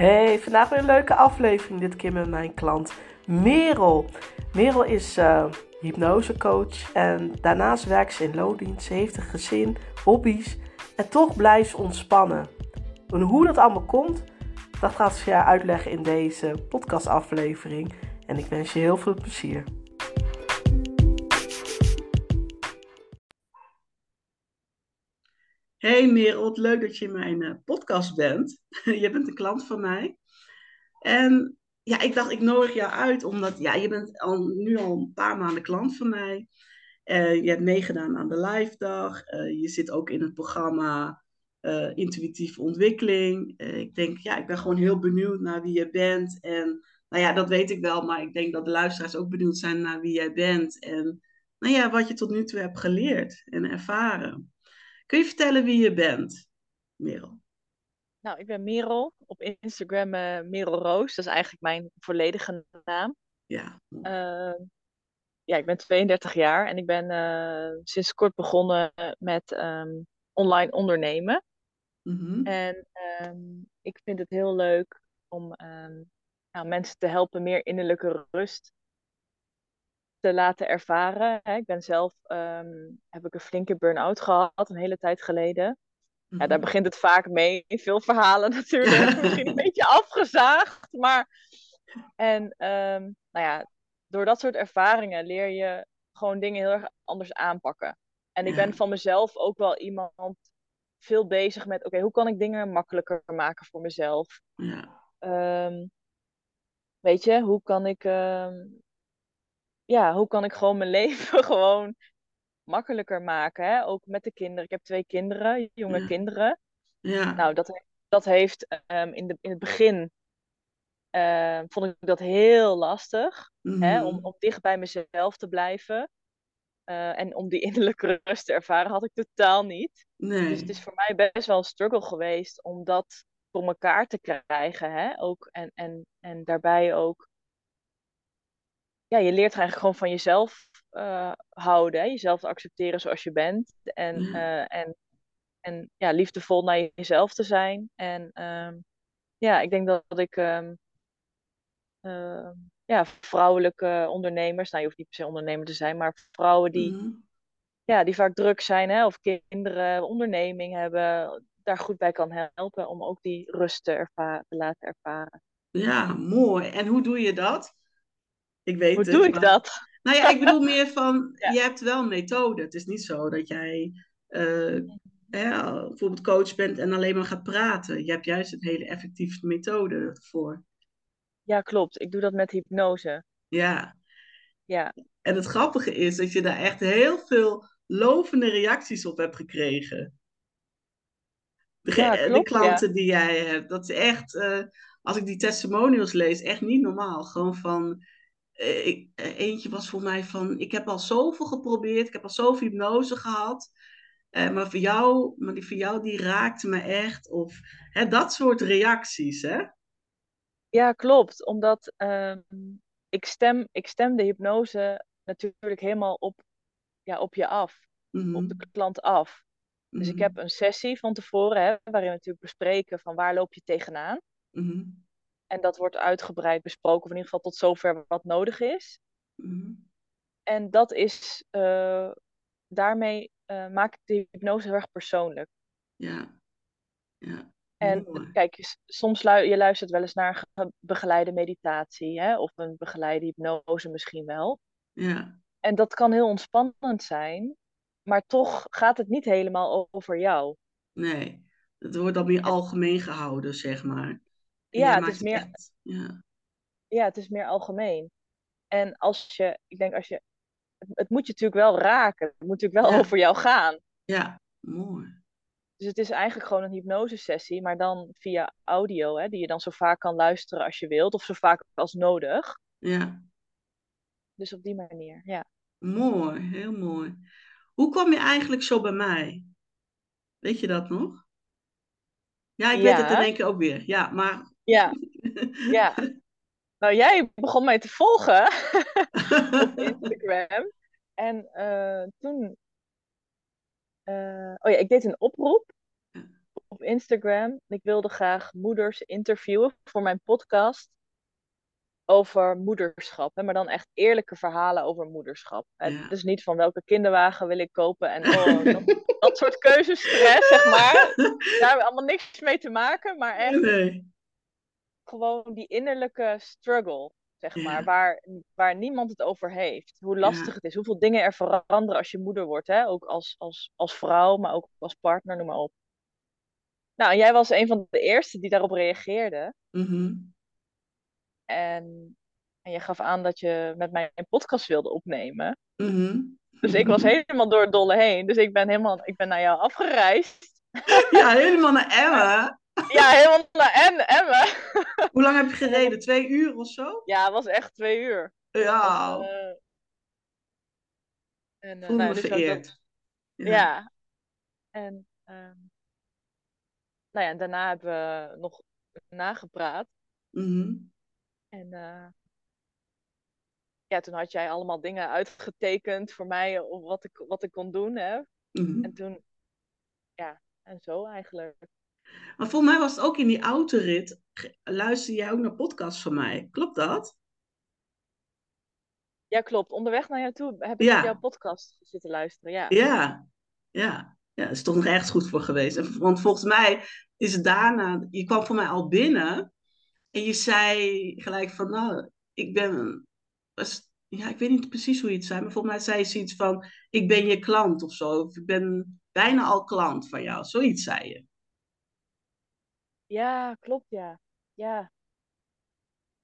Hey, vandaag weer een leuke aflevering. Dit keer met mijn klant Merel. Merel is uh, hypnosecoach en daarnaast werkt ze in loondienst. Ze heeft een gezin, hobby's en toch blijft ze ontspannen. En hoe dat allemaal komt, dat gaat ze je uitleggen in deze podcastaflevering. En ik wens je heel veel plezier. Hey Merel, leuk dat je in mijn uh, podcast bent. je bent een klant van mij. En ja, ik dacht, ik nodig jou uit, omdat ja, je bent al, nu al een paar maanden klant van mij. Uh, je hebt meegedaan aan de live dag. Uh, je zit ook in het programma Intuïtieve Ontwikkeling. ik denk, ja, ik ben gewoon heel benieuwd naar wie je bent. En nou ja, dat weet ik wel, maar ik denk dat de luisteraars ook benieuwd zijn naar wie jij bent. En nou ja, wat je tot nu toe hebt geleerd en ervaren. Kun je vertellen wie je bent, Merel? Nou, ik ben Merel. Op Instagram uh, Merel Roos. Dat is eigenlijk mijn volledige naam. Ja. Uh, ja, ik ben 32 jaar en ik ben uh, sinds kort begonnen met um, online ondernemen. Mm -hmm. En um, ik vind het heel leuk om um, nou, mensen te helpen meer innerlijke rust te laten ervaren. Ik ben zelf, um, heb ik een flinke burn-out gehad, een hele tijd geleden. Ja, daar mhm. begint het vaak mee. Veel verhalen natuurlijk. Misschien een beetje afgezaagd. Maar, en um, nou ja, door dat soort ervaringen leer je gewoon dingen heel erg anders aanpakken. En ik ben van mezelf ook wel iemand veel bezig met, oké, hoe kan ik dingen makkelijker maken voor mezelf? Ja. Um, weet je, hoe kan ik ja, hoe kan ik gewoon mijn leven gewoon makkelijker maken? Hè? Ook met de kinderen. Ik heb twee kinderen, jonge ja. kinderen. Ja. Nou, dat, dat heeft um, in, de, in het begin uh, vond ik dat heel lastig. Hè? Om, om dicht bij mezelf te blijven. Uh, en om die innerlijke rust te ervaren had ik totaal niet. Nee. Dus het is voor mij best wel een struggle geweest om dat voor elkaar te krijgen. Hè? Ook, en, en, en daarbij ook ja, je leert eigenlijk gewoon van jezelf uh, houden. Hè? Jezelf te accepteren zoals je bent. En, ja. uh, en, en ja, liefdevol naar jezelf te zijn. En um, ja, ik denk dat, dat ik um, uh, ja, vrouwelijke ondernemers, nou je hoeft niet per se ondernemer te zijn, maar vrouwen die, mm-hmm. ja, die vaak druk zijn hè, of kinderen, onderneming hebben, daar goed bij kan helpen om ook die rust te, ervaren, te laten ervaren. Ja, mooi. En hoe doe je dat? Ik weet Hoe het, doe ik maar... dat? Nou ja, ik bedoel meer van, Ja. je hebt wel een methode. Het is niet zo dat jij eh, hè, bijvoorbeeld coach bent en alleen maar gaat praten. Je hebt juist een hele effectieve methode voor. Ja, klopt. Ik doe dat met hypnose. Ja. Ja. En het grappige is dat je daar echt heel veel lovende reacties op hebt gekregen. De, Ja, klopt, klanten ja. die jij hebt, dat is echt, eh, als ik die testimonials lees, echt niet normaal. Gewoon van, eh, eh, eentje was voor mij van, ik heb al zoveel geprobeerd, ik heb al zoveel hypnose gehad, eh, maar voor jou, maar die voor jou die raakte me echt. Of hè, dat soort reacties, hè? Ja, klopt. Omdat ehm, ik, stem, ik stem de hypnose natuurlijk helemaal op, ja, op je af. Mhm, Op de klant af. Dus ik mhm, heb een sessie van tevoren, hè, waarin we natuurlijk bespreken van waar loop je tegenaan. mhm, En dat wordt uitgebreid besproken, of in ieder geval tot zover wat nodig is. mhm. En dat is, eh, daarmee eh, maak ik de hypnose heel erg persoonlijk. Ja, ja, En mooi. kijk, soms lu je luistert wel eens naar een ge- begeleide meditatie, hè, of een begeleide hypnose misschien wel. Ja, En dat kan heel ontspannend zijn, maar toch gaat het niet helemaal over jou. nee. Het wordt dan meer algemeen gehouden, zeg maar. Ja, het is meer, ja. ja, het is meer algemeen. En als je, ik denk als je, het, het moet je natuurlijk wel raken. Het moet natuurlijk wel Ja, over jou gaan. ja, mooi. Dus het is eigenlijk gewoon een hypnosesessie, maar dan via audio, hè, die je dan zo vaak kan luisteren als je wilt, of zo vaak als nodig. Ja, Dus op die manier, ja. mooi, heel mooi. Hoe kwam je eigenlijk zo bij mij? Weet je dat nog? Ja, ik weet het in één keer ook weer. Ja, maar. ja, ja. Nou, jij begon mij te volgen op Instagram. En eh, toen, eh, oh ja, ik deed een oproep op op Instagram. Ik wilde graag moeders interviewen voor mijn podcast over moederschap. Hè, maar dan echt eerlijke verhalen over moederschap. Ja. Dus niet van welke kinderwagen wil ik kopen en oh, dat, dat soort keuzestress, zeg maar. Daar hebben we allemaal niks mee te maken, maar echt Nee. gewoon die innerlijke struggle, zeg Ja. maar, waar, waar niemand het over heeft. Hoe lastig Ja. het is, hoeveel dingen er veranderen als je moeder wordt, hè? ook als, als, als vrouw, maar ook als partner, noem maar op. Nou, en jij was een van de eerste die daarop reageerde. Mhm. En, en je gaf aan dat je met mij een podcast wilde opnemen. Mhm. Dus ik was helemaal door het dolle heen. Dus ik ben helemaal, ik ben naar jou afgereisd. Ja, helemaal naar Emmen. Ja, helemaal naar en Emmen. Hoe lang heb je gereden? Twee uur of zo? Ja, het was echt twee uur. Ja, eh, en, eh, voel nou, me dus ook dat- vereerd. Ja. En ehm, nou ja, en daarna hebben we nog nagepraat. Mhm. En eh, ja, toen had jij allemaal dingen uitgetekend voor mij op wat ik, wat ik kon doen. Hè? Mhm. En toen, ja, en zo eigenlijk. Maar volgens mij was het ook in die autorit. Luister jij ook naar podcasts van mij? Klopt dat? Ja, klopt. Onderweg naar jou toe heb ik Ja. jouw podcast zitten luisteren. Ja. Ja, ja. Ja, dat is toch nog ergens goed voor geweest. Want volgens mij is het daarna, je kwam voor mij al binnen en je zei gelijk van, nou, ik ben, was- ja, ik weet niet precies hoe je het zei, maar volgens mij zei je zoiets van, ik ben je klant of zo. Of ik ben bijna al klant van jou. Zoiets zei je. Ja, klopt, ja. Ja.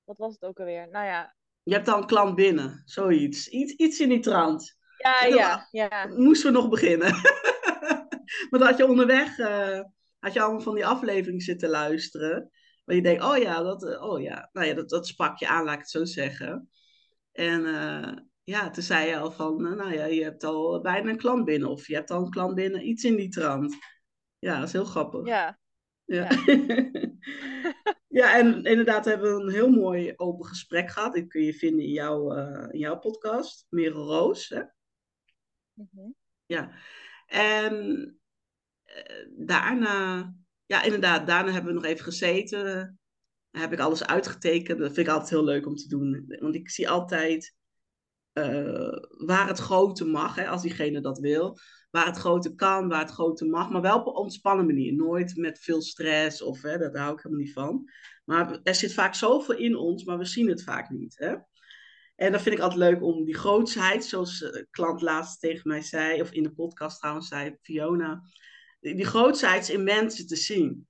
Wat was het ook alweer? Nou ja, Je hebt al een klant binnen. Zoiets. Iets, iets in die trant. ja, Ja. ja. Moesten we nog beginnen. maar dan had je onderweg, eh, had je allemaal van die afleveringen zitten luisteren. Waar je denkt, oh ja, dat, eh, oh ja. Nou ja, dat, dat sprak je aan, laat ik het zo zeggen. En eh, ja, toen zei je al van, eh, nou ja, je hebt al bijna een klant binnen. Of je hebt al een klant binnen, iets in die trant. Ja, dat is heel grappig. Ja, Ja. ja, en inderdaad hebben we een heel mooi open gesprek gehad. Dit kun je vinden in jouw, in jouw podcast, Merel Roos. Hè? Mhm. Ja. En daarna, ja, inderdaad, daarna hebben we nog even gezeten. Dan heb ik alles uitgetekend. Dat vind ik altijd heel leuk om te doen. Want ik zie altijd eh, waar het grote mag, hè, als diegene dat wil. Waar het grote kan, waar het grote mag. Maar wel op een ontspannen manier. Nooit met veel stress of hè, dat hou ik helemaal niet van. Maar er zit vaak zoveel in ons, maar we zien het vaak niet. Hè? En dan vind ik altijd leuk om die grootsheid, zoals eh, de klant laatst tegen mij zei, of in de podcast trouwens zei Fiona, die grootsheid in mensen te zien.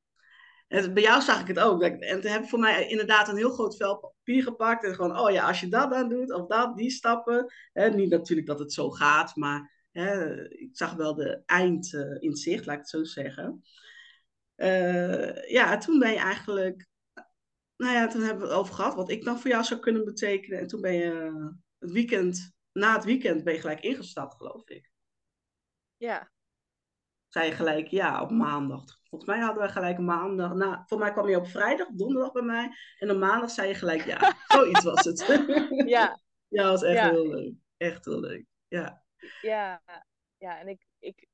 En bij jou zag ik het ook. En toen heb ik voor mij inderdaad een heel groot vel papier gepakt. En gewoon, oh ja, als je dat dan doet, of dat, die stappen. Hè, niet natuurlijk dat het zo gaat, maar hè, ik zag wel de eind eh, in zicht, laat ik het zo zeggen. Eh, ja, toen ben je eigenlijk nou ja, toen hebben we het over gehad wat ik dan voor jou zou kunnen betekenen. En toen ben je eh, het weekend, na het weekend ben je gelijk ingestapt, geloof ik. Ja, Zei gelijk ja op maandag. Volgens mij hadden we gelijk maandag. Nou, voor mij kwam je op vrijdag, donderdag bij mij. En op maandag zei je gelijk ja. Zoiets was het. ja, ja, dat was echt Ja. heel leuk. Echt heel leuk. Ja. ja, ja. En ik, ik,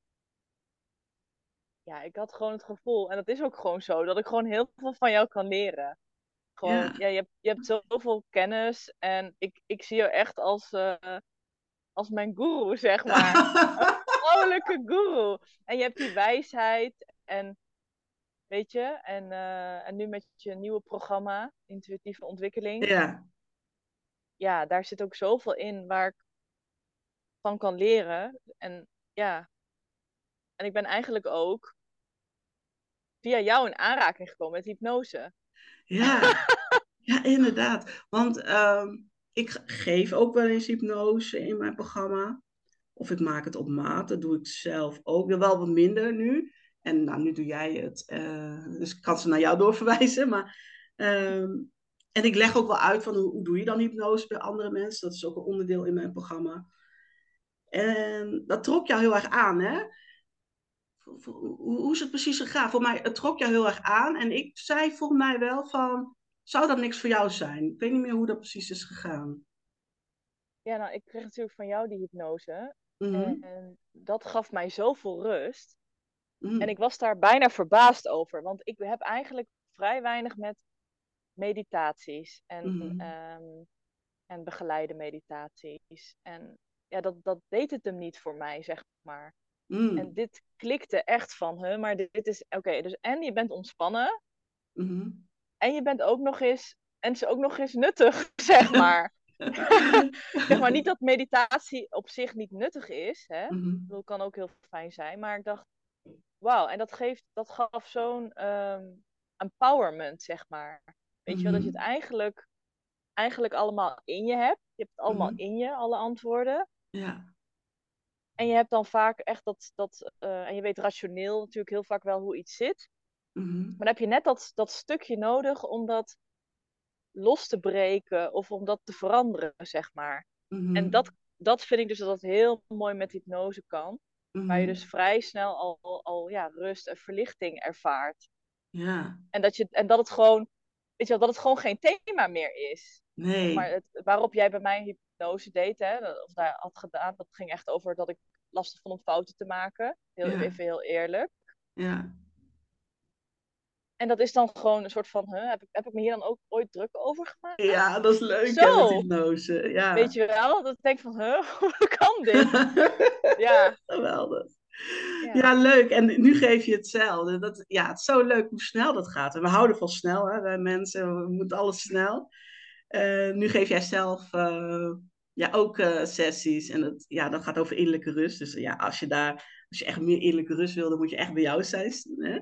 ja, ik had gewoon het gevoel, en dat is ook gewoon zo, dat ik gewoon heel veel van jou kan leren. Gewoon, Ja. ja, je, hebt, je hebt zoveel kennis en ik, ik zie je echt als, eh, als mijn guru, zeg maar. guru. En je hebt die wijsheid en weet je, en, eh, en nu met je nieuwe programma, Intuïtieve Ontwikkeling, ja. ja. daar zit ook zoveel in waar ik van kan leren. En ja, en ik ben eigenlijk ook via jou in aanraking gekomen met hypnose. Ja, ja inderdaad. Want ehm, ik geef ook wel eens hypnose in mijn programma. Of ik maak het op maat. Dat doe ik zelf ook. Wel wat minder nu. En nou, nu doe jij het. eh, dus ik kan ze naar jou doorverwijzen. Maar, ehm, en ik leg ook wel uit van hoe, doe je dan hypnose bij andere mensen. Dat is ook een onderdeel in mijn programma. En dat trok jou heel erg aan, hè? Hoe, is het precies gegaan? Voor mij, het trok jou heel erg aan. En ik zei voor mij wel van, zou dat niks voor jou zijn? Ik weet niet meer hoe dat precies is gegaan. Ja, nou, ik kreeg natuurlijk van jou die hypnose. Mhm. En dat gaf mij zoveel rust. Mm. En ik was daar bijna verbaasd over, want ik heb eigenlijk vrij weinig met meditaties en, Mhm. ehm, en begeleide meditaties. En ja, dat, dat deed het hem niet voor mij, zeg maar. Mm. En dit klikte echt van, hè, maar dit, dit is, oké, dus en je bent ontspannen, Mhm. en je bent ook nog eens, en is ook nog eens nuttig, zeg maar. Zeg maar niet dat meditatie op zich niet nuttig is, hè. Mhm. Dat kan ook heel fijn zijn, maar ik dacht, wauw, en dat, geeft, dat gaf zo'n ehm, empowerment, zeg maar. Weet je wel, dat je het Mhm. eigenlijk, eigenlijk allemaal in je hebt. Je hebt het allemaal Mhm. in je, alle antwoorden. Ja. En je hebt dan vaak echt dat, dat eh, en je weet rationeel natuurlijk heel vaak wel hoe iets zit. Maar dan heb je net dat, dat stukje nodig om dat los te breken of om dat te veranderen, zeg maar. Mhm. En dat, dat vind ik dus dat dat heel mooi met hypnose kan. Waar je Mhm. dus vrij snel al, al ja, rust en verlichting ervaart. Ja. En dat, je, en dat het gewoon, weet je wel, dat het gewoon geen thema meer is. Nee. Maar het, waarop jij bij mij hypnose deed, hè, of daar had gedaan, dat ging echt over dat ik lastig vond om fouten te maken. Heel, Ja. Even heel eerlijk. Ja. En dat is dan gewoon een soort van, huh, heb, ik, heb ik me hier dan ook ooit druk over gemaakt? Ja, dat is leuk hè, Zo. hypnose. Ja. Weet je wel? Dat ik denk van, huh, hoe kan dit? Ja, Geweldig. Ja. Ja. leuk. En nu geef je hetzelfde. Dat, ja, het is zo leuk hoe snel dat gaat. En we houden van snel, hè, wij mensen. We moeten alles snel. Eh, nu geef jij zelf eh, ja, ook eh, sessies. En het, ja, dat gaat over innerlijke rust. Dus ja, als je daar, als je echt meer innerlijke rust wil, dan moet je echt bij jou zijn. Hè?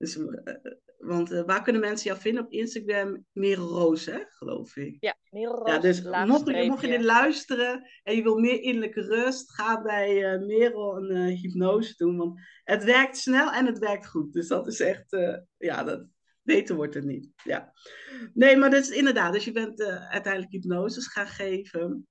Dus, eh, want eh, waar kunnen mensen jou vinden? Op Instagram, Merel Roos, hè, geloof ik. ja, Merel Ja, Roos, dus laag mocht je, mocht je dit luisteren en je wil meer innerlijke rust, ga bij eh, Merel een eh, hypnose doen. Want het werkt snel en het werkt goed. Dus dat is echt, eh, ja, dat, beter wordt het niet. Ja. Nee, maar dat is inderdaad. Dus je bent eh, uiteindelijk hypnoses gaan geven.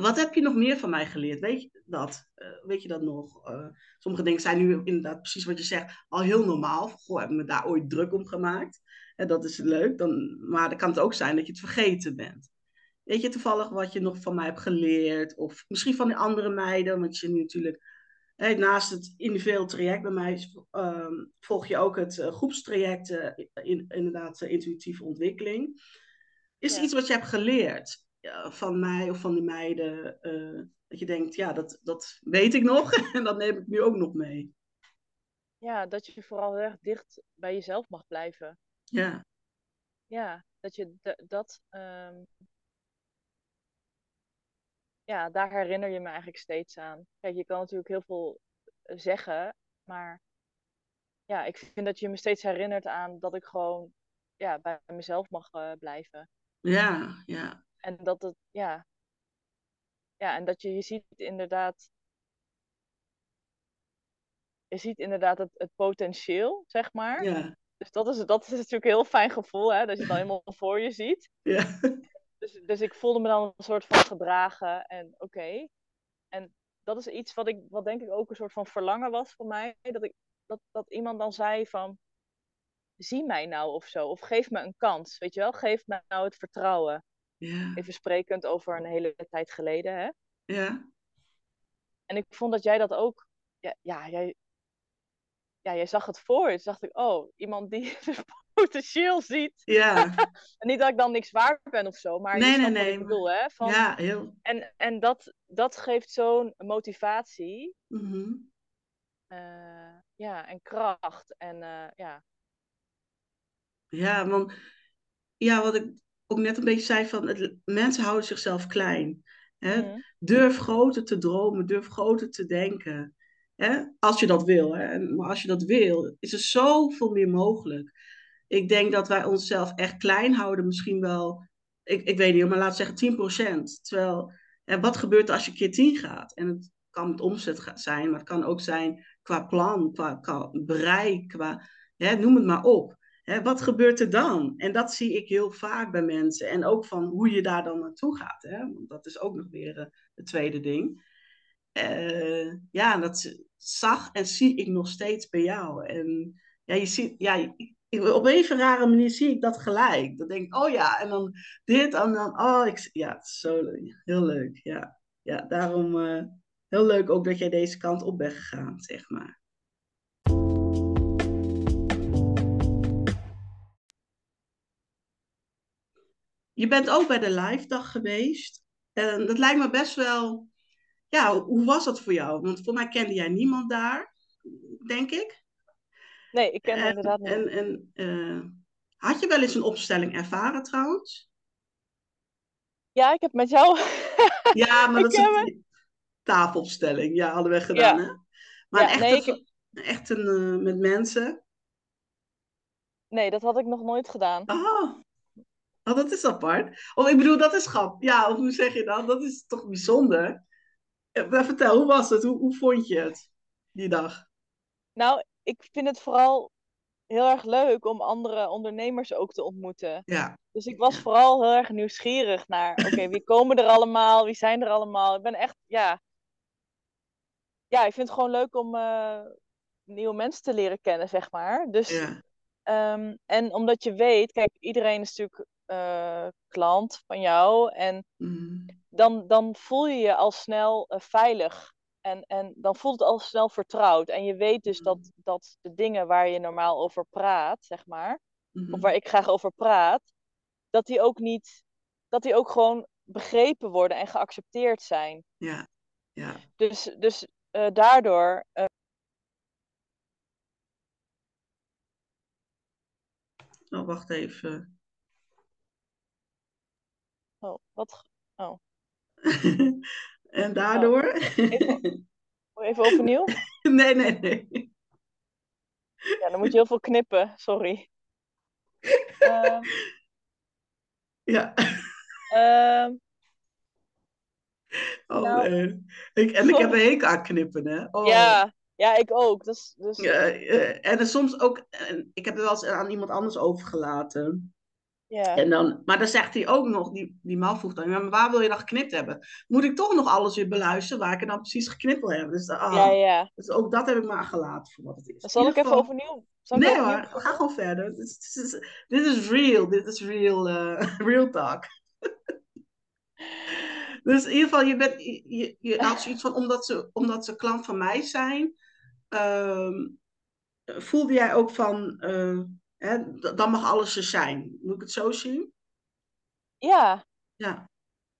Wat heb je nog meer van mij geleerd? Weet je dat? Eh, weet je dat nog? Eh, sommige dingen zijn nu inderdaad precies wat je zegt al heel normaal. Goh, heb ik me daar ooit druk om gemaakt? En dat is leuk. Dan, maar dan kan het ook zijn dat je het vergeten bent. Weet je toevallig wat je nog van mij hebt geleerd? Of misschien van die andere meiden, want je nu natuurlijk... Naast het individueel traject bij mij ehm, volg je ook het eh, groepstraject, in, inderdaad, intuïtieve ontwikkeling. Is er Ja. iets wat je hebt geleerd ja, van mij of van die meiden? eh, dat je denkt, ja, dat, dat weet ik nog en dat neem ik nu ook nog mee. Ja, dat je vooral heel erg dicht bij jezelf mag blijven. Ja, Ja, dat je dat. ehm, ja, daar herinner je me eigenlijk steeds aan. Kijk, je kan natuurlijk heel veel zeggen, maar ja, ik vind dat je me steeds herinnert aan dat ik gewoon ja, bij mezelf mag eh, blijven. ja, ja, En dat het, ja. Ja, en dat je, je ziet inderdaad. Je ziet inderdaad het, het potentieel, zeg maar. ja, Dus dat is, dat is natuurlijk een heel fijn gevoel, hè, dat je het dan helemaal voor je ziet. ja, Dus, dus ik voelde me dan een soort van gedragen en oké. En dat is iets wat, ik, wat denk ik ook een soort van verlangen was voor mij. Dat, ik, dat, dat iemand dan zei van, zie mij nou of zo. Of geef me een kans, weet je wel. Geef me nou het vertrouwen. Ja, Even sprekend over een hele tijd geleden, hè. ja, En ik vond dat jij dat ook, ja, ja, jij, ja jij zag het voor. Toen dacht ik, oh, iemand die het potentieel ziet. ja, En niet dat ik dan niks waard ben of zo, maar Nee, nee, nee, ik bedoel, hè. Van, ja, heel. En, en dat, dat geeft zo'n motivatie mhm. eh, ja, en kracht. En eh, ja, Ja, want ja, wat ik ook net een beetje zei van het, mensen houden zichzelf klein. Hè? Mhm. Durf groter te dromen, durf groter te denken. Hè? Als je dat wil. Hè? Maar als je dat wil, is er zoveel meer mogelijk. Ik denk dat wij onszelf echt klein houden, misschien wel, ik, ik weet niet, maar we zeggen 10%. Terwijl, hè, wat gebeurt er als je keer 10 gaat? En het kan met omzet zijn, maar het kan ook zijn qua plan, qua, qua bereik, qua, hè, noem het maar op. Hè, wat gebeurt er dan? En dat zie ik heel vaak bij mensen. En ook van hoe je daar dan naartoe gaat. Hè? Want dat is ook nog weer eh, het tweede ding. Eh, ja, dat zag en zie ik nog steeds bij jou. En ja, je ziet, ja, ik- op een even rare manier zie ik dat gelijk. Dan denk ik, oh ja, en dan dit en dan, oh, ik, ja, het is zo leuk. Heel leuk, ja. Ja, daarom eh, heel leuk ook dat jij deze kant op bent gegaan, zeg maar. Je bent ook bij de live dag geweest. En dat lijkt me best wel. Ja, hoe was dat voor jou? Want voor mij kende jij niemand daar, denk ik. Nee, ik ken en, inderdaad niet. En, en uh, had je wel eens een opstelling ervaren trouwens? Ja, ik heb met jou. ja, maar dat is een tafelopstelling. Ja, hadden we gedaan, Ja. hè? Maar Ja, echt, nee, een, echt een uh, met mensen. Nee, dat had ik nog nooit gedaan. Oh. Oh, dat is apart. Of ik bedoel, dat is grap. Ja, of hoe zeg je dat? Dat is toch bijzonder. Uh, vertel, hoe was het? Hoe, hoe vond je het die dag? Nou, ik vind het vooral heel erg leuk om andere ondernemers ook te ontmoeten. Ja. Dus ik was vooral heel erg nieuwsgierig naar, oké, wie komen er allemaal? Wie zijn er allemaal? Ik ben echt, ja. Ja, ik vind het gewoon leuk om uh, nieuwe mensen te leren kennen, zeg maar. Dus, ja. um, en omdat je weet, kijk, iedereen is natuurlijk uh, klant van jou. En mm. dan, dan voel je je al snel uh, veilig. En, en dan voelt het al snel vertrouwd. En je weet dus dat, dat de dingen waar je normaal over praat, zeg maar, mm-hmm. of waar ik graag over praat, dat die ook niet, dat die ook gewoon begrepen worden en geaccepteerd zijn. Ja, ja. Dus, dus uh, daardoor. Oh, wacht even. Oh, wat? Oh. en daardoor? Oh. Even, even overnieuw? nee, nee, nee. Ja, dan moet je heel veel knippen, sorry. Uh, ja. Uh, oh, nou, nee. ik, en ik heb een hekel aan knippen, hè? Oh. Ja, ja, ik ook. Dus, dus... Ja, uh, en soms ook, ik heb het wel eens aan iemand anders overgelaten. Ja. En dan, maar dan zegt hij ook nog, die, die man vroeg dan, maar waar wil je dan geknipt hebben? Moet ik toch nog alles weer beluisteren waar ik er dan precies geknipt wil hebben? Dus, ah, ja, ja. dus ook dat heb ik maar gelaten voor wat het is. Dan zal ik even geval... overnieuw. Zal nee hoor, ga gewoon verder. Dit is, dit is, dit is real, dit is real, uh, real talk. dus in ieder geval, je, bent, je, je had zoiets van, omdat ze, omdat ze klant van mij zijn, um, voelde jij ook van, uh, hè, dan mag alles er zijn. Moet ik het zo zien? Ja. Ja.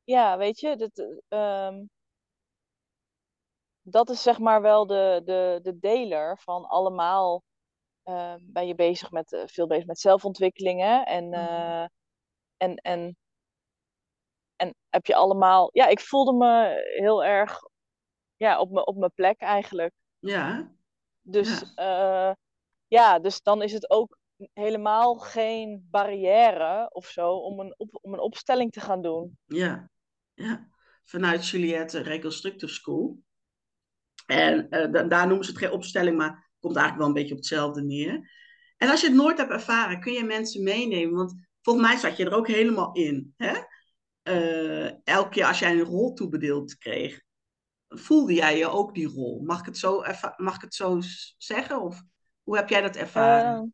Ja, weet je, dat, um, dat is zeg maar wel de, de, de deler van allemaal. Uh, ben je bezig met, uh, veel bezig met zelfontwikkelingen en, uh, en, en, en heb je allemaal. Ja, ik voelde me heel erg ja, op, me, op mijn plek eigenlijk. Ja. Dus ja. ja, dus dan is het ook helemaal geen barrière of zo om een, op, om een opstelling te gaan doen. Ja, ja. vanuit Juliette Reconstructive School. En uh, da daar noemen ze het geen opstelling, maar komt eigenlijk wel een beetje op hetzelfde neer. En als je het nooit hebt ervaren, kun je mensen meenemen. Want volgens mij zat je er ook helemaal in. Hè? Uh, elke keer als jij een rol toebedeeld kreeg, voelde jij je ook die rol. Mag ik het zo, mag ik het zo zeggen? Of hoe heb jij dat ervaren? Uh,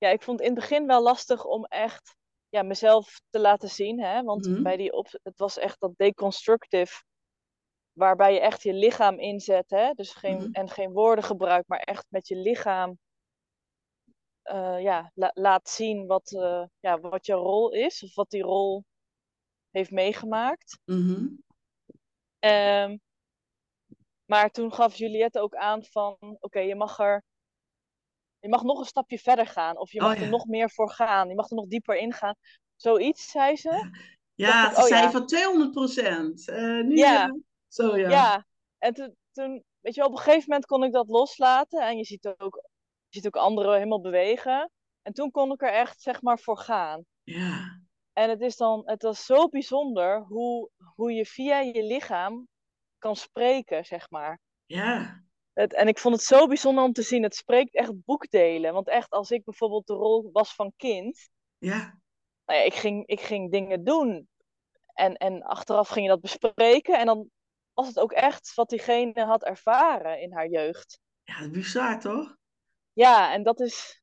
ja, ik vond het in het begin wel lastig om echt ja, mezelf te laten zien. Hè? Want Mhm. bij die op, het was echt dat deconstructive, waarbij je echt je lichaam inzet. Hè? Dus geen, Mhm. En geen woorden gebruikt, maar echt met je lichaam eh, ja, la- laat zien wat, eh, ja, wat je rol is. Of wat die rol heeft meegemaakt. Mhm. Ehm, maar toen gaf Juliette ook aan van, oké, je mag er, je mag nog een stapje verder gaan. Of je Oh, mag er nog meer voor gaan. Je mag er nog dieper in gaan. Zoiets, zei ze. Ja, ik, ze oh zei ja. van 200 procent. nu, Ja. eh, zo ja. Ja. En toen, toen, weet je, wel, op een gegeven moment kon ik dat loslaten. En je ziet ook, je ziet ook anderen helemaal bewegen. En toen kon ik er echt, zeg maar, voor gaan. Ja. En het is dan, het was zo bijzonder hoe, hoe je via je lichaam kan spreken, zeg maar. Ja. Het, en ik vond het zo bijzonder om te zien. Het spreekt echt boekdelen. Want echt, als ik bijvoorbeeld de rol was van kind. Ja. Nou ja, ik ging, ik ging dingen doen. En, en achteraf ging je dat bespreken. En dan was het ook echt wat diegene had ervaren in haar jeugd. Ja, dat is bizar toch? Ja, en dat is.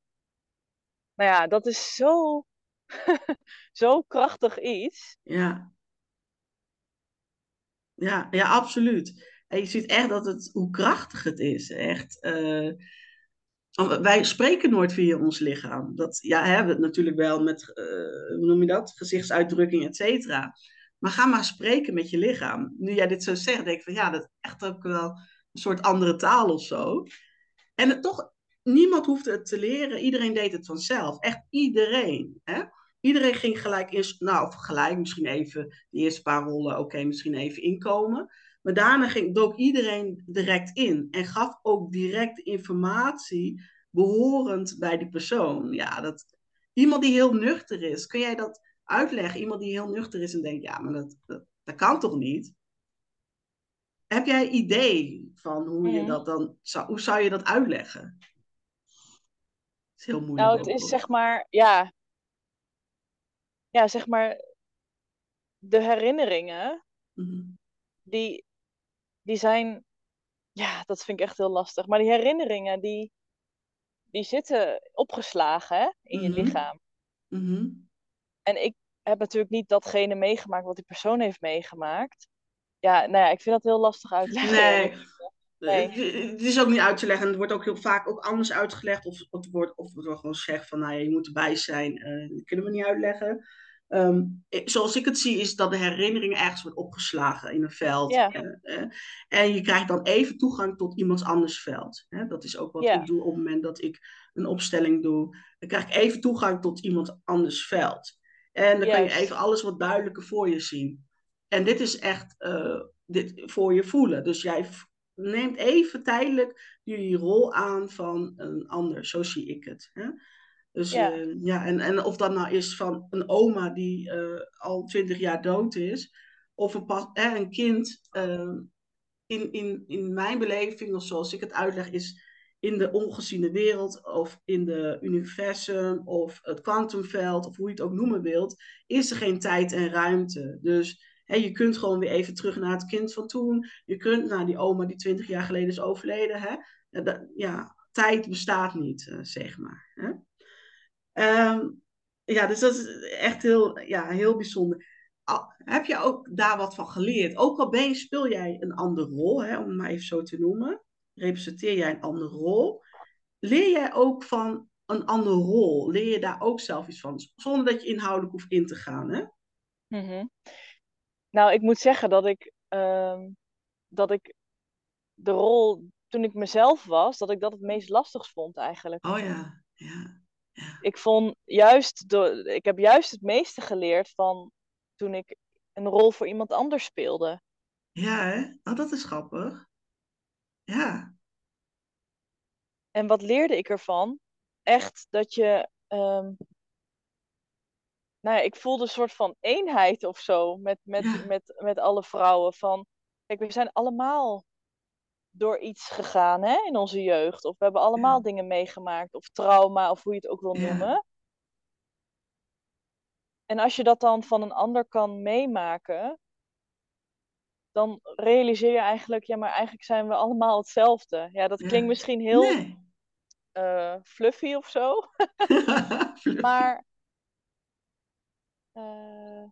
Nou ja, dat is zo. zo krachtig iets. Ja. Ja, ja, absoluut. En je ziet echt dat het, hoe krachtig het is. Echt. eh, wij spreken nooit via ons lichaam. Dat ja, hebben we natuurlijk wel met, uh, hoe noem je dat? Gezichtsuitdrukking, et cetera. Maar ga maar spreken met je lichaam. Nu jij dit zo zegt, denk ik van ja, dat is echt ook wel een soort andere taal of zo. En toch, niemand hoefde het te leren. Iedereen deed het vanzelf. Echt iedereen. Hè? Iedereen ging gelijk eerst, nou, of gelijk, misschien even de eerste paar rollen, oké, misschien even inkomen. Maar daarna ging, dook iedereen direct in en gaf ook direct informatie behorend bij die persoon. Ja, dat, iemand die heel nuchter is, kun jij dat uitleggen? Iemand die heel nuchter is en denkt, ja, maar dat, dat, dat kan toch niet? Heb jij idee van hoe je dat dan, hoe zou je dat uitleggen? is heel moeilijk. Nou, het is zeg maar, ja, ja, zeg maar, de herinneringen, mhm. die, die zijn, ja, dat vind ik echt heel lastig. Maar die herinneringen, die, die zitten opgeslagen hè, in je mhm. lichaam. Mhm. En ik heb natuurlijk niet datgene meegemaakt wat die persoon heeft meegemaakt. Ja, nou ja, ik vind dat heel lastig uitleggen. Nee, Nee. Het is ook niet uit te leggen. Het wordt ook heel vaak ook anders uitgelegd. Of, of, het wordt, of het wordt gewoon gezegd van, nou ja, je moet erbij zijn. Uh, dat kunnen we niet uitleggen. Ehm, zoals ik het zie, is dat de herinnering ergens wordt opgeslagen in een veld. Ja. Uh, en je krijgt dan even toegang tot iemands anders veld. dat is ook wat ik doe op het moment dat ik een opstelling doe. Dan krijg ik even toegang tot iemand anders veld. En dan kan je even alles wat duidelijker voor je zien. En dit is echt dit voor je voelen. Dus jij neemt even tijdelijk die rol aan van een ander. Zo zie ik het. Hè? Dus ja, uh, ja en, en of dat nou is van een oma die uh, al twintig jaar dood is, of een, pas, eh, een kind. Uh, in, in, in mijn beleving, of zoals ik het uitleg, is in de ongeziene wereld, of in de universum, of het kwantumveld, of hoe je het ook noemen wilt, is er geen tijd en ruimte. Dus je kunt gewoon weer even terug naar het kind van toen. Je kunt naar die oma die twintig jaar geleden is overleden. Hè? Ja, tijd bestaat niet, uh, zeg maar. Hè? Um, ja, dus dat is echt heel, ja, heel bijzonder. heb je ook daar wat van geleerd? Ook al ben je, speel jij een andere rol, hè, om het maar even zo te noemen. Representeer jij een andere rol. Leer jij ook van een andere rol? Leer je daar ook zelf iets van? Zonder dat je inhoudelijk hoeft in te gaan, hè? Mm nou, ik moet zeggen dat ik, ehm, dat ik de rol toen ik mezelf was, dat ik dat het meest lastig vond eigenlijk. Oh ja, ja. Ja. Ik vond juist, door, ik heb juist het meeste geleerd van toen ik een rol voor iemand anders speelde. Ja, hè? Oh, dat is grappig. Ja. En wat leerde ik ervan? Echt dat je ehm, nou ja, ik voelde een soort van eenheid of zo met, met, met, met alle vrouwen. Van, kijk, we zijn allemaal door iets gegaan hè, in onze jeugd. Of we hebben allemaal dingen meegemaakt. Of trauma, of hoe je het ook wil noemen. En als je dat dan van een ander kan meemaken, dan realiseer je eigenlijk, ja, maar eigenlijk zijn we allemaal hetzelfde. Ja, dat klinkt misschien heel nee. uh, fluffy of zo. maar uh,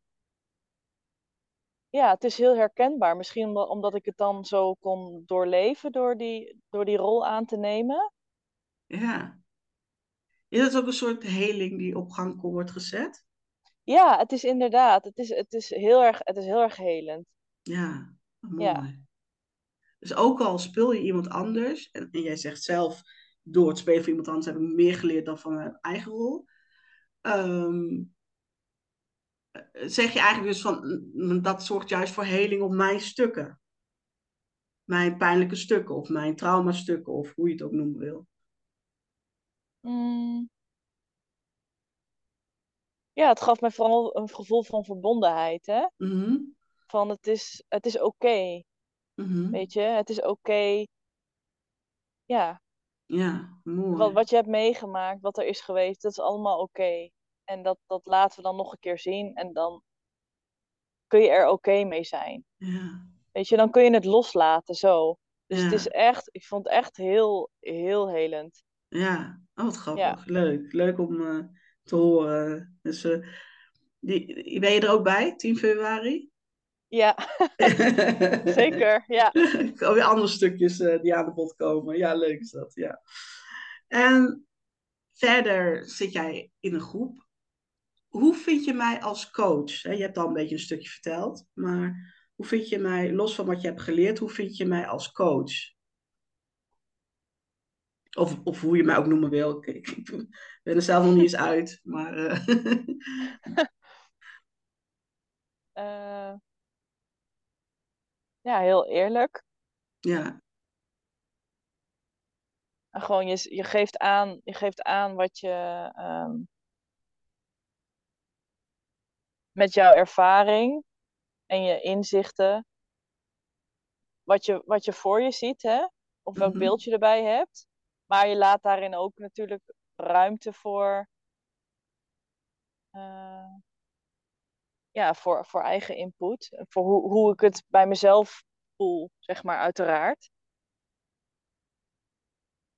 ja, het is heel herkenbaar. Misschien omdat, omdat ik het dan zo kon doorleven door die, door die rol aan te nemen. Ja. Is dat ook een soort heling die op gang wordt gezet? Ja, het is inderdaad. Het is, het is, heel, erg, het is heel erg helend. Ja, mooi. Ja. Dus ook al speel je iemand anders, en, en, jij zegt zelf, door het spelen van iemand anders heb ik meer geleerd dan van mijn eigen rol. Um, zeg je eigenlijk dus van dat zorgt juist voor heling op mijn stukken. Mijn pijnlijke stukken of mijn traumastukken of hoe je het ook noemen wil. Mm. Ja, het gaf me vooral een gevoel van verbondenheid. Hè? Mhm. Van het is, het is oké. Mhm. Weet je, het is oké. Ja. Ja, mooi. Wat, wat je hebt meegemaakt, wat er is geweest, dat is allemaal oké. En dat, dat laten we dan nog een keer zien. En dan kun je er oké mee zijn. Ja. Weet je, dan kun je het loslaten zo. Dus het is echt, ik vond het echt heel, heel helend. Ja, oh, wat grappig. Leuk. Leuk om uh, te horen. Dus uh, die, ben je er ook bij, 10 februari? Ja, zeker. Ja. Weer andere stukjes uh, die aan de bod komen. Ja, leuk is dat. Ja. En verder zit jij in een groep. Hoe vind je mij als coach? Je hebt al een beetje een stukje verteld, maar hoe vind je mij, los van wat je hebt geleerd, hoe vind je mij als coach? Of, of hoe je mij ook noemen wil. Ik, ik ben er zelf nog niet eens uit, maar. Uh... uh, ja, heel eerlijk. Ja. En gewoon, je, je, geeft aan, je geeft aan wat je. Um, met jouw ervaring en je inzichten. Wat je, wat je voor je ziet, hè? Of welk mm beeld je erbij hebt. Maar je laat daarin ook natuurlijk ruimte voor. Uh, ja, voor, voor eigen input. Voor hoe, hoe ik het bij mezelf voel, zeg maar, uiteraard.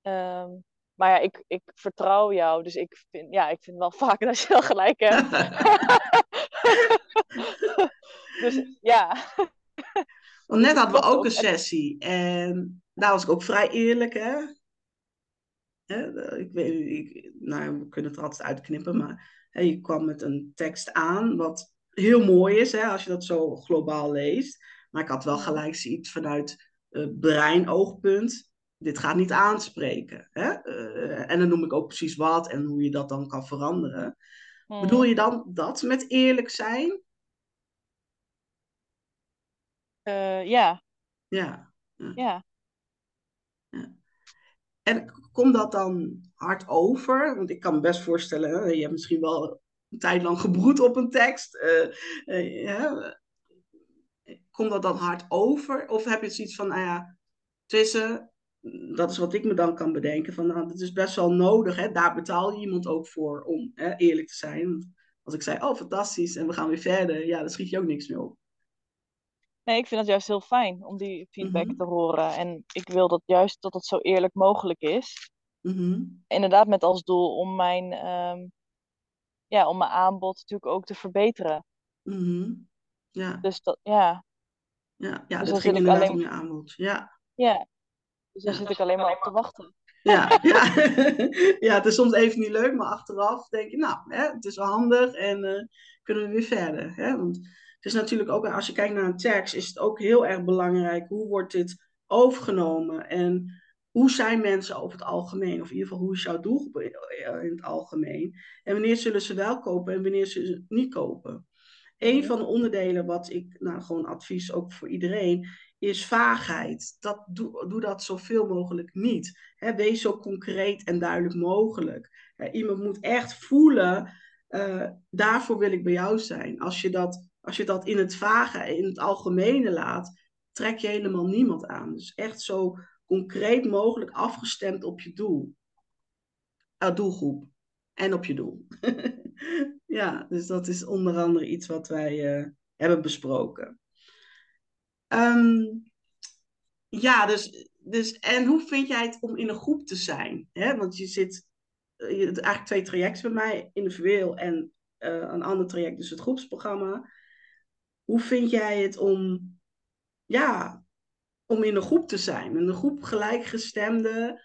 Um, maar ja, ik, ik vertrouw jou, dus ik vind, ja, ik vind wel vaak dat je wel gelijk hebt. dus ja. Want net hadden we ook een sessie en daar was ik ook vrij eerlijk, hè. ik weet, ik, nou, we kunnen het er altijd uitknippen, maar hè, je kwam met een tekst aan, wat heel mooi is, hè, als je dat zo globaal leest. Maar ik had wel gelijk zoiets vanuit uh, breinoogpunt. Dit gaat niet aanspreken. Hè? Uh, en dan noem ik ook precies wat en hoe je dat dan kan veranderen. Hmm. Bedoel je dan dat met eerlijk zijn? Uh, ja. Ja. Ja. En komt dat dan hard over? Want ik kan me best voorstellen, je hebt misschien wel een tijd lang gebroed op een tekst. Uh, uh, komt dat dan hard over? Of heb je zoiets van, nou ja, tussen, dat is wat ik me dan kan bedenken, van nou, dat is best wel nodig. Hè? Daar betaal je iemand ook voor om hè, eerlijk te zijn. Als ik zei, oh fantastisch, en we gaan weer verder, ja, dan schiet je ook niks meer op. Nee, ik vind het juist heel fijn om die feedback mhm. te horen. En ik wil dat juist dat het zo eerlijk mogelijk is. Mhm. Inderdaad, met als doel om mijn, ehm, ja, om mijn aanbod natuurlijk ook te verbeteren. Mhm. Ja. Dus dat, ja. Ja, ja dus dat ging inderdaad alleen... om je aanbod. Ja. Ja, dus daar zit ik alleen maar op te wachten. Ja, ja. ja, het is soms even niet leuk, maar achteraf denk je, nou, hè, het is wel handig en uh, kunnen we weer verder. Hè? Want het is natuurlijk ook, als je kijkt naar een tekst, is het ook heel erg belangrijk, hoe wordt dit overgenomen en hoe zijn mensen over het algemeen, of in ieder geval hoe is jouw doelgroep in het algemeen, en wanneer zullen ze wel kopen en wanneer zullen ze niet kopen. Een van de onderdelen wat ik, nou gewoon advies ook voor iedereen, is vaagheid. Dat, doe, doe dat zoveel mogelijk niet. wees zo concreet en duidelijk mogelijk. iemand moet echt voelen, uh, daarvoor wil ik bij jou zijn. Als je, dat, als je dat in het vage, in het algemene laat, trek je helemaal niemand aan. Dus echt zo concreet mogelijk afgestemd op je doel. Uh, doelgroep. En op je doel. ja, dus dat is onder andere iets wat wij uh, hebben besproken. Um, ja, dus, dus en hoe vind jij het om in een groep te zijn? Hè? Want je zit, eh, je, eigenlijk twee trajecten bij mij, individueel en uh, een ander traject, dus het groepsprogramma. Hoe vind jij het om, ja, om in een groep te zijn? Een groep gelijkgestemde.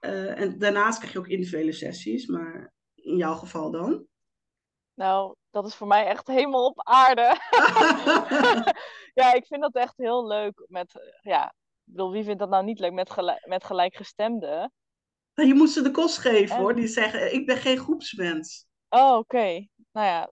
Uh, en daarnaast krijg je ook individuele sessies, maar in jouw geval dan? Nou, dat is voor mij echt helemaal op aarde. ja, ik vind dat echt heel leuk. Met, ja, ik bedoel, wie vindt dat nou niet leuk met, gelijk, met gelijkgestemden? Nou, je moet ze de kost geven hoor. Die zeggen, ik ben geen groepsmens. Oh, oké. Nou ja.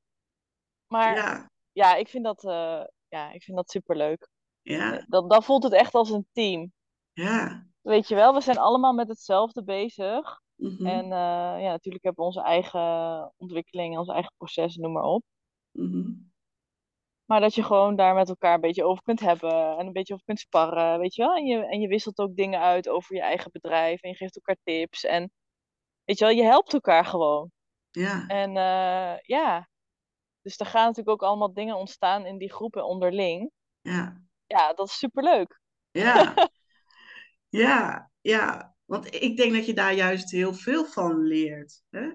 Maar ja, ja ik vind dat, uh, ja, ik vind dat superleuk. Ja. Dat, dan voelt het echt als een team. Ja. Weet je wel, we zijn allemaal met hetzelfde bezig. Mhm. En uh, ja, natuurlijk hebben we onze eigen ontwikkeling, onze eigen proces, noem maar op. Mhm. Maar dat je gewoon daar met elkaar een beetje over kunt hebben en een beetje over kunt sparren, weet je wel. En je, en je wisselt ook dingen uit over je eigen bedrijf en je geeft elkaar tips. En weet je wel, je helpt elkaar gewoon. Ja. En uh, ja, dus er gaan natuurlijk ook allemaal dingen ontstaan in die groepen onderling. Ja. Ja, dat is superleuk. Ja. ja, ja. Want ik denk dat je daar juist heel veel van leert. Hè?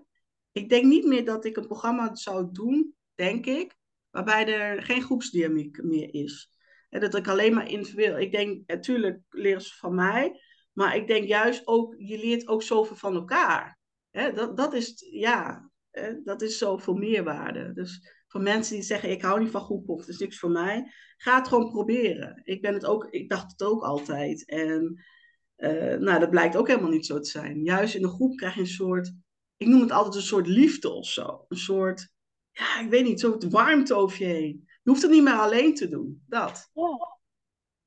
Ik denk niet meer dat ik een programma zou doen, denk ik, waarbij er geen groepsdynamiek meer is. En dat ik alleen maar individueel. Ik denk, natuurlijk leren ze van mij, Maar ik denk juist ook, je leert ook zoveel van elkaar. Hè, dat, dat is, ja, hè, dat is zoveel meerwaarde. Dus voor mensen die zeggen, ik hou niet van groepen of het is niks voor mij, ga het gewoon proberen. Ik, ben het ook, ik dacht het ook altijd. En uh, nou, dat blijkt ook helemaal niet zo te zijn. Juist in een groep krijg je een soort, ik noem het altijd een soort liefde of zo. Een soort, ja, ik weet niet, een soort warmte over je heen. Je hoeft het niet meer alleen te doen. Dat.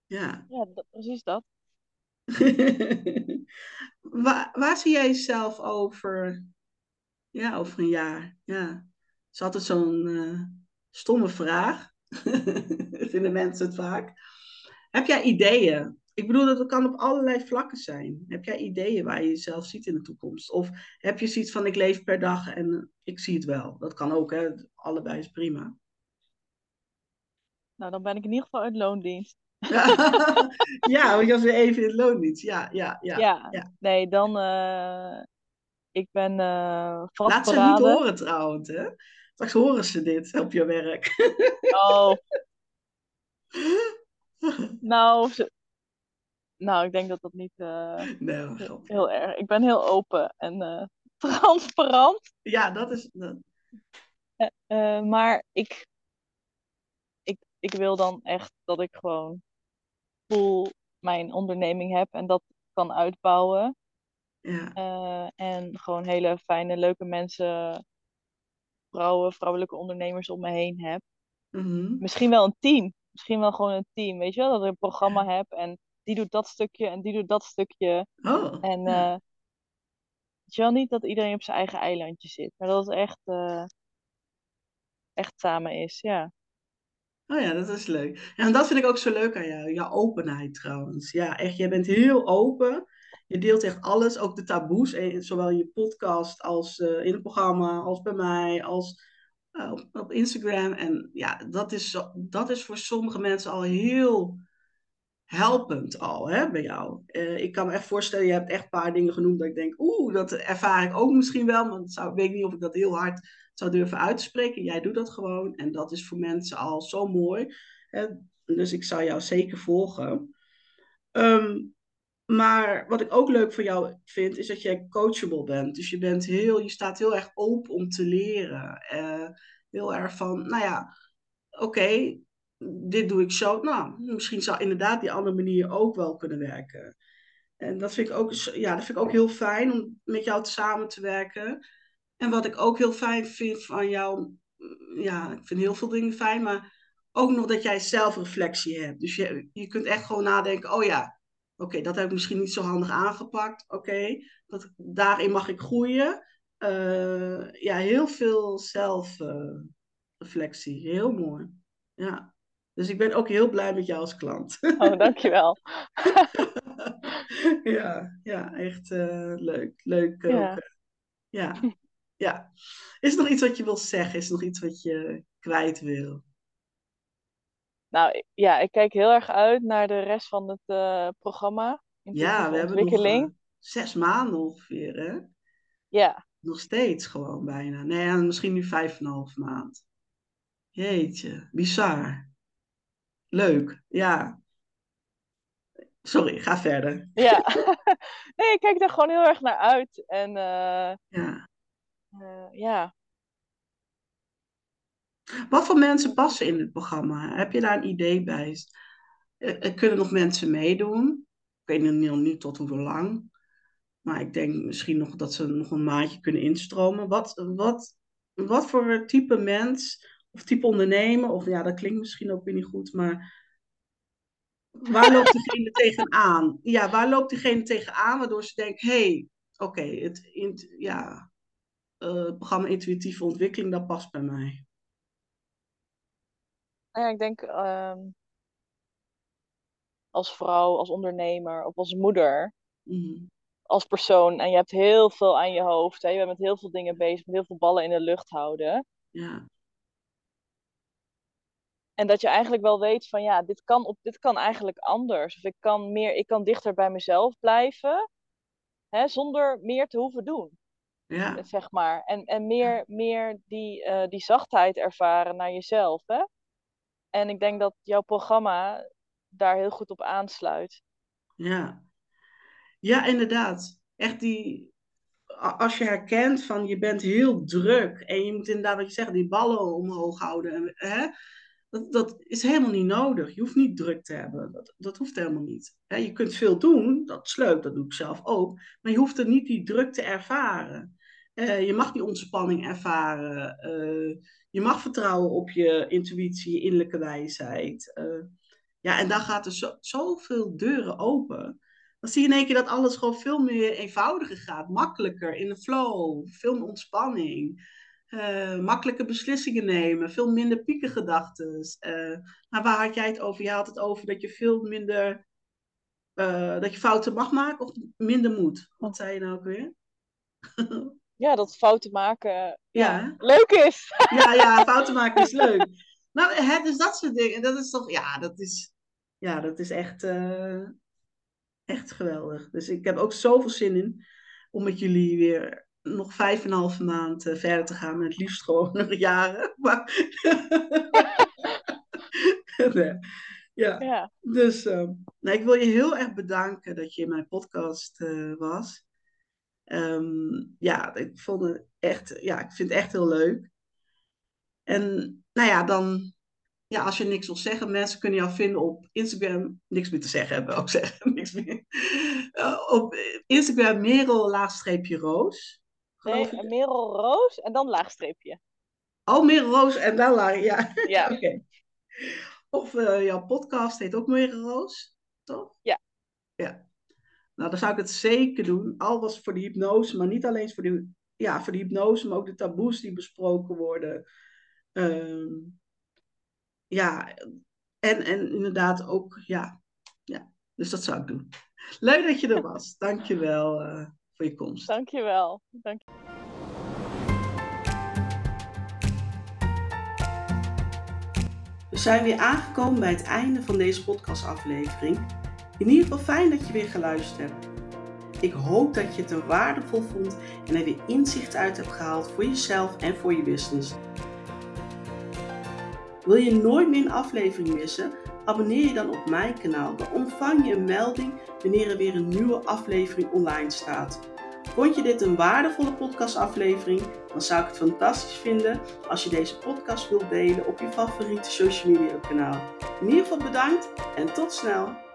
Ja, Ja. precies dat. waar, waar zie jij jezelf over, ja, over een jaar? Ja. Dat is altijd zo'n eh, stomme vraag. Vinden mensen het vaak. Heb jij ideeën? Ik bedoel, dat kan op allerlei vlakken zijn. Heb jij ideeën waar je jezelf ziet in de toekomst? Of heb je zoiets van, ik leef per dag en eh, ik zie het wel. Dat kan ook, hè. Allebei is prima. Nou, dan ben ik in ieder geval uit loondienst. ja, want je was weer even in het loondienst. Ja, ja, ja. Ja, ja. nee, dan. eh, ik ben eh Laat ze het niet horen trouwens, hè. Straks horen ze dit op je werk. Oh, nou, ze- nou, ik denk dat dat niet eh, nee, heel erg. Ik ben heel open en eh, transparant. Ja, dat is... Eh, maar ik, ik, ik wil dan echt dat ik gewoon full mijn onderneming heb en dat kan uitbouwen. ja. En gewoon hele fijne, leuke mensen, vrouwen, vrouwelijke ondernemers om me heen heb. Mhm. Misschien wel een team. Misschien wel gewoon een team. Weet je wel? Dat ik een programma heb en die doet dat stukje en die doet dat stukje. Oh, En ja. weet je wel niet dat iedereen op zijn eigen eilandje zit. Maar dat het echt, eh, echt samen is. Ja. Oh ja, dat is leuk. Ja, en dat vind ik ook zo leuk aan jou. Jouw openheid trouwens. Ja, echt, jij bent heel open. Je deelt echt alles, ook de taboes, eh, zowel in je podcast als in het programma, als bij mij, als op, op Instagram. En ja, dat is, dat is voor sommige mensen al heel helpend al, hè, bij jou. Eh, ik kan me echt voorstellen, je hebt echt een paar dingen genoemd dat ik denk, oeh, dat ervaar ik ook misschien wel, maar ik weet niet of ik dat heel hard zou durven uit te spreken. Jij doet dat gewoon en dat is voor mensen al zo mooi. Hè? Dus ik zou jou zeker volgen. Ehm, maar wat ik ook leuk voor jou vind, is dat jij coachable bent. Dus je, bent heel, je staat heel erg open om te leren. Eh, heel erg van, nou ja, oké, dit doe ik zo. Nou, misschien zou inderdaad die andere manier ook wel kunnen werken. En dat vind ik ook, ja, dat vind ik ook heel fijn om met jou samen te werken. En wat ik ook heel fijn vind van jou, ja, ik vind heel veel dingen fijn, maar ook nog dat jij zelfreflectie hebt. Dus je, je kunt echt gewoon nadenken, oh ja, oké, dat heb ik misschien niet zo handig aangepakt. Oké, daarin mag ik groeien. Eh, ja, heel veel zelfreflectie. heel mooi. Ja. Dus ik ben ook heel blij met jou als klant. Oh, dankjewel. ja, ja, echt eh, leuk. Leuk ook. Ja. eh, Ja. ja. Is er nog iets wat je wil zeggen? Is er nog iets wat je kwijt wil? Nou ja, ik kijk heel erg uit naar de rest van het eh, programma. Ja, we hebben nog zes maanden ongeveer, hè? Ja, Nog steeds gewoon bijna. Nee, misschien nu vijf en een half maand. Jeetje, bizar. Leuk, ja. Sorry, ga verder. ja. Nee, ik kijk daar gewoon heel erg naar uit. En eh, Ja. eh, ja, Wat voor mensen passen in het programma? Heb je daar een idee bij? Er er kunnen nog mensen meedoen. Ik weet nog niet tot hoeveel lang. Maar ik denk misschien nog dat ze nog een maandje kunnen instromen. Wat, wat, wat voor type mens of type ondernemer, of ja, dat klinkt misschien ook weer niet goed, maar waar loopt diegene tegenaan? Ja, waar loopt diegene tegenaan waardoor ze denkt, hé, hey, oké, het, ja, eh, het programma Intuïtieve Ontwikkeling, dat past bij mij. Nou ja, ik denk ehm, als vrouw, als ondernemer of als moeder, Mhm. als persoon. En je hebt heel veel aan je hoofd. Hè? Je bent met heel veel dingen bezig, met heel veel ballen in de lucht houden. Ja, En dat je eigenlijk wel weet van ja, dit kan, op, dit kan eigenlijk anders. Of ik kan, meer, ik kan dichter bij mezelf blijven, hè, zonder meer te hoeven doen. ja, zeg maar. En, en meer, meer die, eh, die zachtheid ervaren naar jezelf. Hè? En ik denk dat jouw programma daar heel goed op aansluit. ja. Ja, inderdaad. Echt die, als je herkent van je bent heel druk en je moet inderdaad, wat je zegt, die ballen omhoog houden. Hè? Dat, dat is helemaal niet nodig. Je hoeft niet druk te hebben. Dat, dat hoeft helemaal niet. je kunt veel doen, dat is leuk, dat doe ik zelf ook. Maar je hoeft er niet die druk te ervaren. Eh, je mag die ontspanning ervaren. Eh, je mag vertrouwen op je intuïtie, je innerlijke wijsheid. Uh, ja, en dan gaat er zo, zoveel deuren open. Dan zie je in één keer dat alles gewoon veel meer eenvoudiger gaat. Makkelijker, in de flow, veel meer ontspanning. Makkelijke beslissingen nemen, veel minder piekengedachten. maar waar had jij het over? Je had het over dat je veel minder, dat je fouten mag maken of minder moet. Wat zei je nou ook weer? ja, dat fouten maken ja. leuk is. Ja, ja, fouten maken is leuk. Nou, het is dat soort dingen. Dat is toch, ja, dat is, ja, dat is echt, echt geweldig. Dus ik heb ook zoveel zin in om met jullie weer nog vijf en een halve maand uh, verder te gaan. Het liefst gewoon nog jaren. Maar... nee. ja. ja. Dus uh, nou, ik wil je heel erg bedanken dat je in mijn podcast uh, was. Um, ja, ik vond het echt, ja, ik vind het echt heel leuk. En nou ja, dan, ja, als je niks wil zeggen, mensen kunnen jou vinden op Instagram. Niks meer te zeggen hebben, ook zeggen. Niks meer. Uh, op Instagram Merel laagstreepje Roos. Nee, Merel Roos en dan laagstreepje. Oh, Merel Roos en dan laag, ja. Ja. Oké. Of uh, jouw podcast heet ook Merel Roos, toch? Ja. Ja. Nou, dan zou ik het zeker doen. Al was voor de hypnose, maar niet alleen voor de, ja, voor de hypnose, maar ook de taboes die besproken worden. Ehm, ja, en, en inderdaad ook, ja, ja. Dus dat zou ik doen. Leuk dat je er was. Dank je wel uh, voor je komst. Dank je wel. Dank je. We zijn weer aangekomen bij het einde van deze podcastaflevering. In ieder geval fijn dat je weer geluisterd hebt. Ik hoop dat je het er waardevol vond en er weer inzicht uit hebt gehaald voor jezelf en voor je business. Wil je nooit meer een aflevering missen? Abonneer je dan op mijn kanaal. Dan ontvang je een melding wanneer er weer een nieuwe aflevering online staat. Vond je dit een waardevolle podcastaflevering? Dan zou ik het fantastisch vinden als je deze podcast wilt delen op je favoriete social media kanaal. In ieder geval bedankt en tot snel!